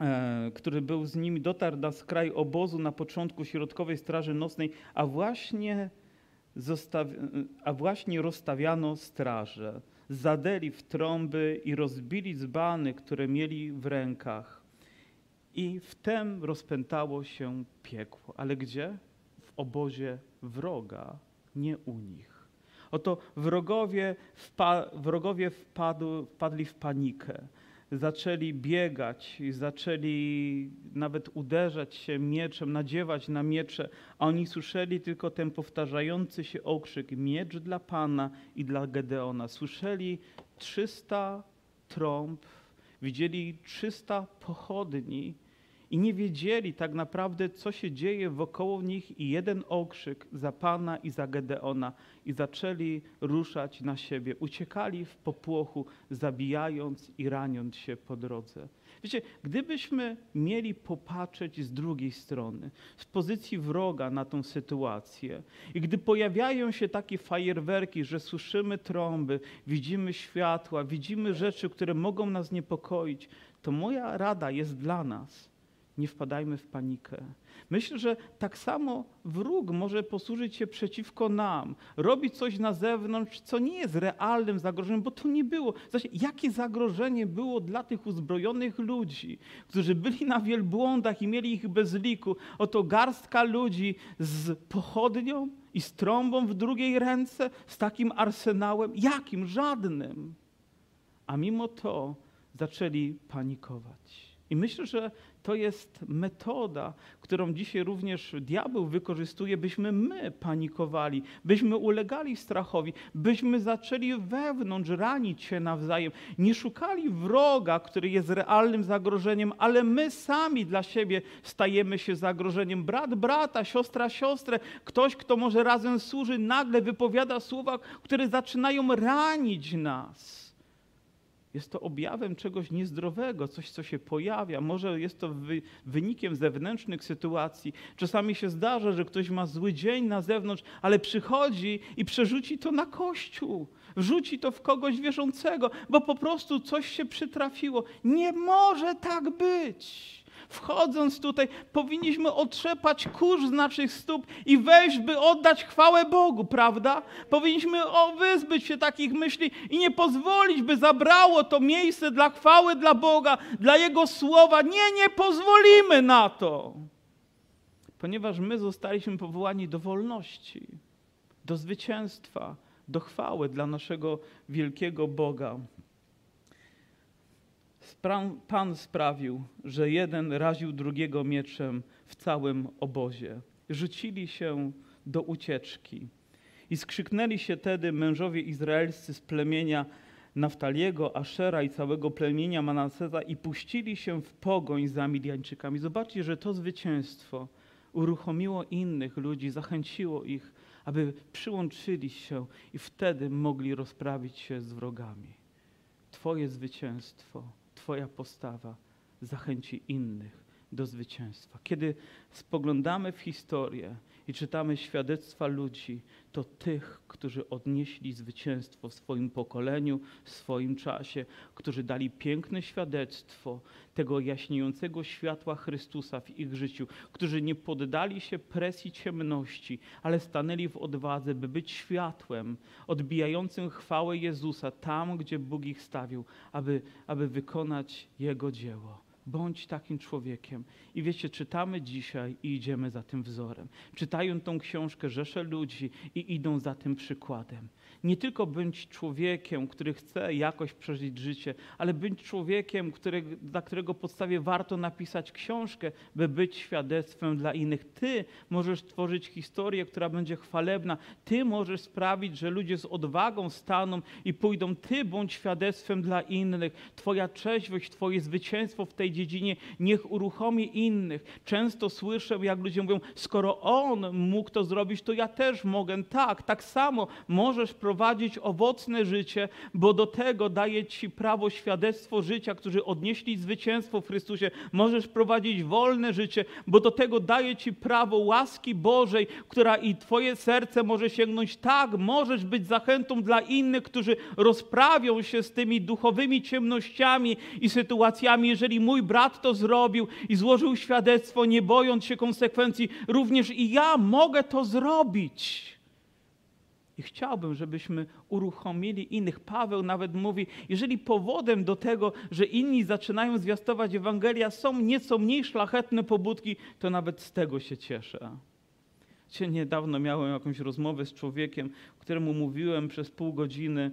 E, który był z nimi, dotarł na skraj obozu na początku środkowej straży nocnej, a właśnie, a właśnie rozstawiano straże zadeli w trąby i rozbili dzbany, które mieli w rękach. I wtem rozpętało się piekło. Ale gdzie? W obozie wroga, nie u nich. Oto wrogowie, wpa wrogowie wpadli w panikę zaczęli biegać i zaczęli nawet uderzać się mieczem, nadziewać na miecze, a oni słyszeli tylko ten powtarzający się okrzyk miecz dla Pana i dla Gedeona. Słyszeli 300 trąb, widzieli 300 pochodni i nie wiedzieli tak naprawdę, co się dzieje wokoło nich i jeden okrzyk za Pana i za Gedeona i zaczęli ruszać na siebie. Uciekali w popłochu, zabijając i raniąc się po drodze. Wiecie, gdybyśmy mieli popatrzeć z drugiej strony, z pozycji wroga na tą sytuację i gdy pojawiają się takie fajerwerki, że słyszymy trąby, widzimy światła, widzimy rzeczy, które mogą nas niepokoić, to moja rada jest dla nas – nie wpadajmy w panikę. Myślę, że tak samo wróg może posłużyć się przeciwko nam, robić coś na zewnątrz, co nie jest realnym zagrożeniem, bo to nie było. Znaczy, jakie zagrożenie było dla tych uzbrojonych ludzi, którzy byli na wielbłądach i mieli ich bez liku? Oto garstka ludzi z pochodnią i z trąbą w drugiej ręce, z takim arsenałem. Jakim? Żadnym. A mimo to zaczęli panikować. I myślę, że to jest metoda, którą dzisiaj również diabeł wykorzystuje, byśmy my panikowali, byśmy ulegali strachowi, byśmy zaczęli wewnątrz ranić się nawzajem. Nie szukali wroga, który jest realnym zagrożeniem, ale my sami dla siebie stajemy się zagrożeniem. Brat brata, siostra siostrę, ktoś, kto może razem służy, nagle wypowiada słowa, które zaczynają ranić nas. Jest to objawem czegoś niezdrowego, coś, co się pojawia. Może jest to wy, wynikiem zewnętrznych sytuacji. Czasami się zdarza, że ktoś ma zły dzień na zewnątrz, ale przychodzi i przerzuci to na kościół. Wrzuci to w kogoś wierzącego, bo po prostu coś się przytrafiło. Nie może tak być. Wchodząc tutaj, powinniśmy otrzepać kurz z naszych stóp i wejść, by oddać chwałę Bogu, prawda? Powinniśmy wyzbyć się takich myśli i nie pozwolić, by zabrało to miejsce dla chwały dla Boga, dla Jego słowa. Nie, nie pozwolimy na to. Ponieważ my zostaliśmy powołani do wolności, do zwycięstwa, do chwały dla naszego wielkiego Boga. Pan sprawił, że jeden raził drugiego mieczem w całym obozie. Rzucili się do ucieczki. I skrzyknęli się tedy mężowie izraelscy z plemienia Naftaliego, Ashera i całego plemienia Manaseza i puścili się w pogoń za Midianczykami. Zobaczcie, że to zwycięstwo uruchomiło innych ludzi, zachęciło ich, aby przyłączyli się i wtedy mogli rozprawić się z wrogami. Twoje zwycięstwo Twoja postawa zachęci innych do zwycięstwa. Kiedy spoglądamy w historię i czytamy świadectwa ludzi, to tych, którzy odnieśli zwycięstwo w swoim pokoleniu, w swoim czasie, którzy dali piękne świadectwo tego jaśniejącego światła Chrystusa w ich życiu, którzy nie poddali się presji ciemności, ale stanęli w odwadze, by być światłem odbijającym chwałę Jezusa tam, gdzie Bóg ich stawił, aby, aby wykonać Jego dzieło. Bądź takim człowiekiem. I wiecie, czytamy dzisiaj i idziemy za tym wzorem. Czytają tą książkę rzesze ludzi i idą za tym przykładem. Nie tylko bądź człowiekiem, który chce jakoś przeżyć życie, ale bądź człowiekiem, który, dla którego podstawie warto napisać książkę, by być świadectwem dla innych. Ty możesz tworzyć historię, która będzie chwalebna. Ty możesz sprawić, że ludzie z odwagą staną i pójdą. Ty bądź świadectwem dla innych. Twoja trzeźwość, Twoje zwycięstwo w tej dziedzinie niech uruchomi innych. Często słyszę, jak ludzie mówią, skoro on mógł to zrobić, to ja też mogę. Tak, tak samo możesz prowadzić owocne życie, bo do tego daje Ci prawo świadectwo życia, którzy odnieśli zwycięstwo w Chrystusie. Możesz prowadzić wolne życie, bo do tego daje Ci prawo łaski Bożej, która i Twoje serce może sięgnąć. Tak, możesz być zachętą dla innych, którzy rozprawią się z tymi duchowymi ciemnościami i sytuacjami. Jeżeli mój brat to zrobił i złożył świadectwo, nie bojąc się konsekwencji, również i ja mogę to zrobić. I chciałbym, żebyśmy uruchomili innych. Paweł nawet mówi, jeżeli powodem do tego, że inni zaczynają zwiastować Ewangelia, są nieco mniej szlachetne pobudki, to nawet z tego się cieszę. Cię niedawno miałem jakąś rozmowę z człowiekiem, któremu mówiłem przez pół godziny,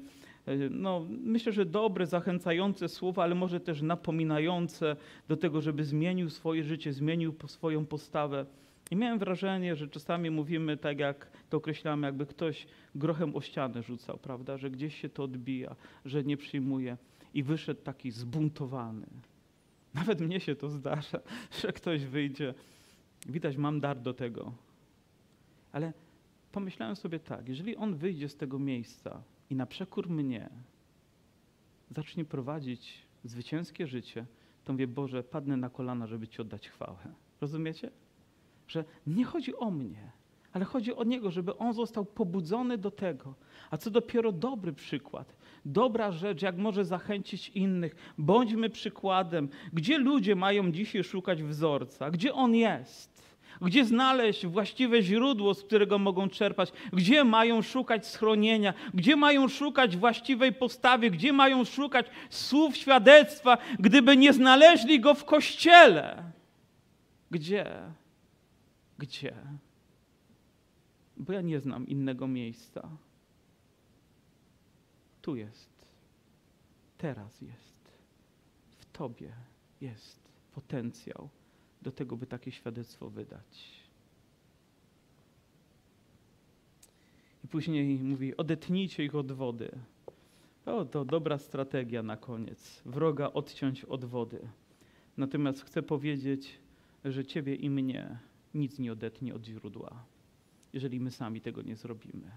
no, myślę, że dobre, zachęcające słowa, ale może też napominające do tego, żeby zmienił swoje życie, zmienił swoją postawę. I miałem wrażenie, że czasami mówimy tak, jak to określamy, jakby ktoś grochem o ścianę rzucał, prawda, że gdzieś się to odbija, że nie przyjmuje. I wyszedł taki zbuntowany. [LAUGHS] Nawet mnie się to zdarza, [LAUGHS] że ktoś wyjdzie. Widać, mam dar do tego. Ale pomyślałem sobie tak, jeżeli on wyjdzie z tego miejsca i na przekór mnie zacznie prowadzić zwycięskie życie, to mówię, Boże, padnę na kolana, żeby Ci oddać chwałę. Rozumiecie? Że nie chodzi o mnie, ale chodzi o Niego, żeby On został pobudzony do tego. A co dopiero dobry przykład, dobra rzecz, jak może zachęcić innych. Bądźmy przykładem. Gdzie ludzie mają dzisiaj szukać wzorca? Gdzie On jest? Gdzie znaleźć właściwe źródło, z którego mogą czerpać? Gdzie mają szukać schronienia? Gdzie mają szukać właściwej postawy? Gdzie mają szukać słów świadectwa, gdyby nie znaleźli go w kościele? Gdzie? Gdzie? Bo ja nie znam innego miejsca. Tu jest. Teraz jest. W Tobie jest potencjał do tego, by takie świadectwo wydać. I później mówi: odetnijcie ich od wody. O, to dobra strategia na koniec. Wroga odciąć od wody. Natomiast chcę powiedzieć, że Ciebie i mnie nic nie odetnie od źródła, jeżeli my sami tego nie zrobimy.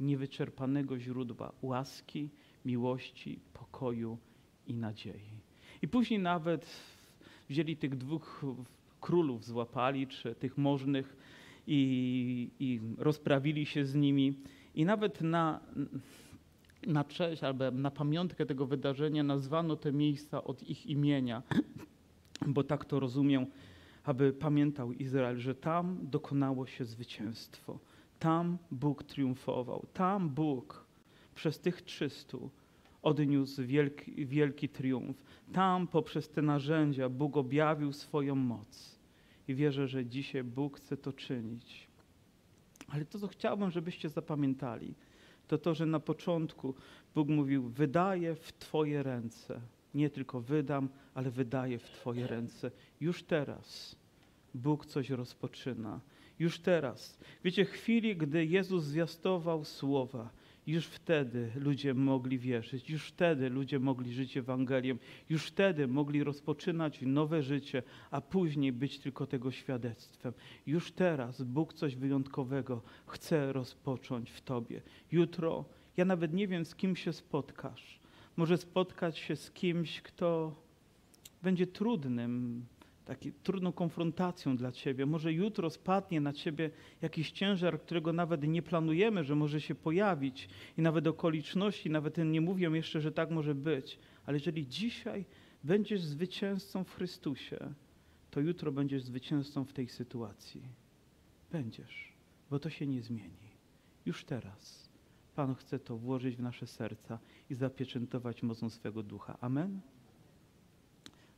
Niewyczerpanego źródła łaski, miłości, pokoju i nadziei. I później nawet wzięli tych dwóch królów, złapali, czy tych możnych i, i rozprawili się z nimi. I nawet na, na cześć albo na pamiątkę tego wydarzenia nazwano te miejsca od ich imienia, bo tak to rozumią, aby pamiętał Izrael, że tam dokonało się zwycięstwo. Tam Bóg triumfował. Tam Bóg przez tych trzystu odniósł wielki, wielki triumf. Tam poprzez te narzędzia Bóg objawił swoją moc. I wierzę, że dzisiaj Bóg chce to czynić. Ale to, co chciałbym, żebyście zapamiętali, to to, że na początku Bóg mówił: Wydaję w Twoje ręce. Nie tylko wydam, ale wydaję w Twoje ręce. Już teraz Bóg coś rozpoczyna. Już teraz. Wiecie, chwili, gdy Jezus zwiastował słowa, już wtedy ludzie mogli wierzyć, już wtedy ludzie mogli żyć Ewangelią, już wtedy mogli rozpoczynać nowe życie, a później być tylko tego świadectwem. Już teraz Bóg coś wyjątkowego chce rozpocząć w Tobie. Jutro, ja nawet nie wiem, z kim się spotkasz. Może spotkać się z kimś, kto będzie trudnym, taką trudną konfrontacją dla Ciebie. Może jutro spadnie na Ciebie jakiś ciężar, którego nawet nie planujemy, że może się pojawić i nawet okoliczności, nawet nie mówią jeszcze, że tak może być. Ale jeżeli dzisiaj będziesz zwycięzcą w Chrystusie, to jutro będziesz zwycięzcą w tej sytuacji. Będziesz, bo to się nie zmieni. Już teraz Pan chce to włożyć w nasze serca i zapieczętować mocą swego ducha. Amen.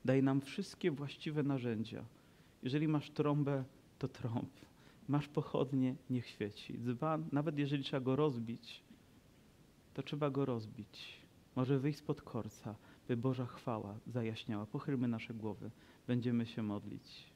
Daj nam wszystkie właściwe narzędzia. Jeżeli masz trąbę, to trąb. Masz pochodnie, niech świeci. Dzban, nawet jeżeli trzeba go rozbić, to trzeba go rozbić. Może wyjść spod korca, by Boża chwała zajaśniała. Pochylmy nasze głowy. Będziemy się modlić.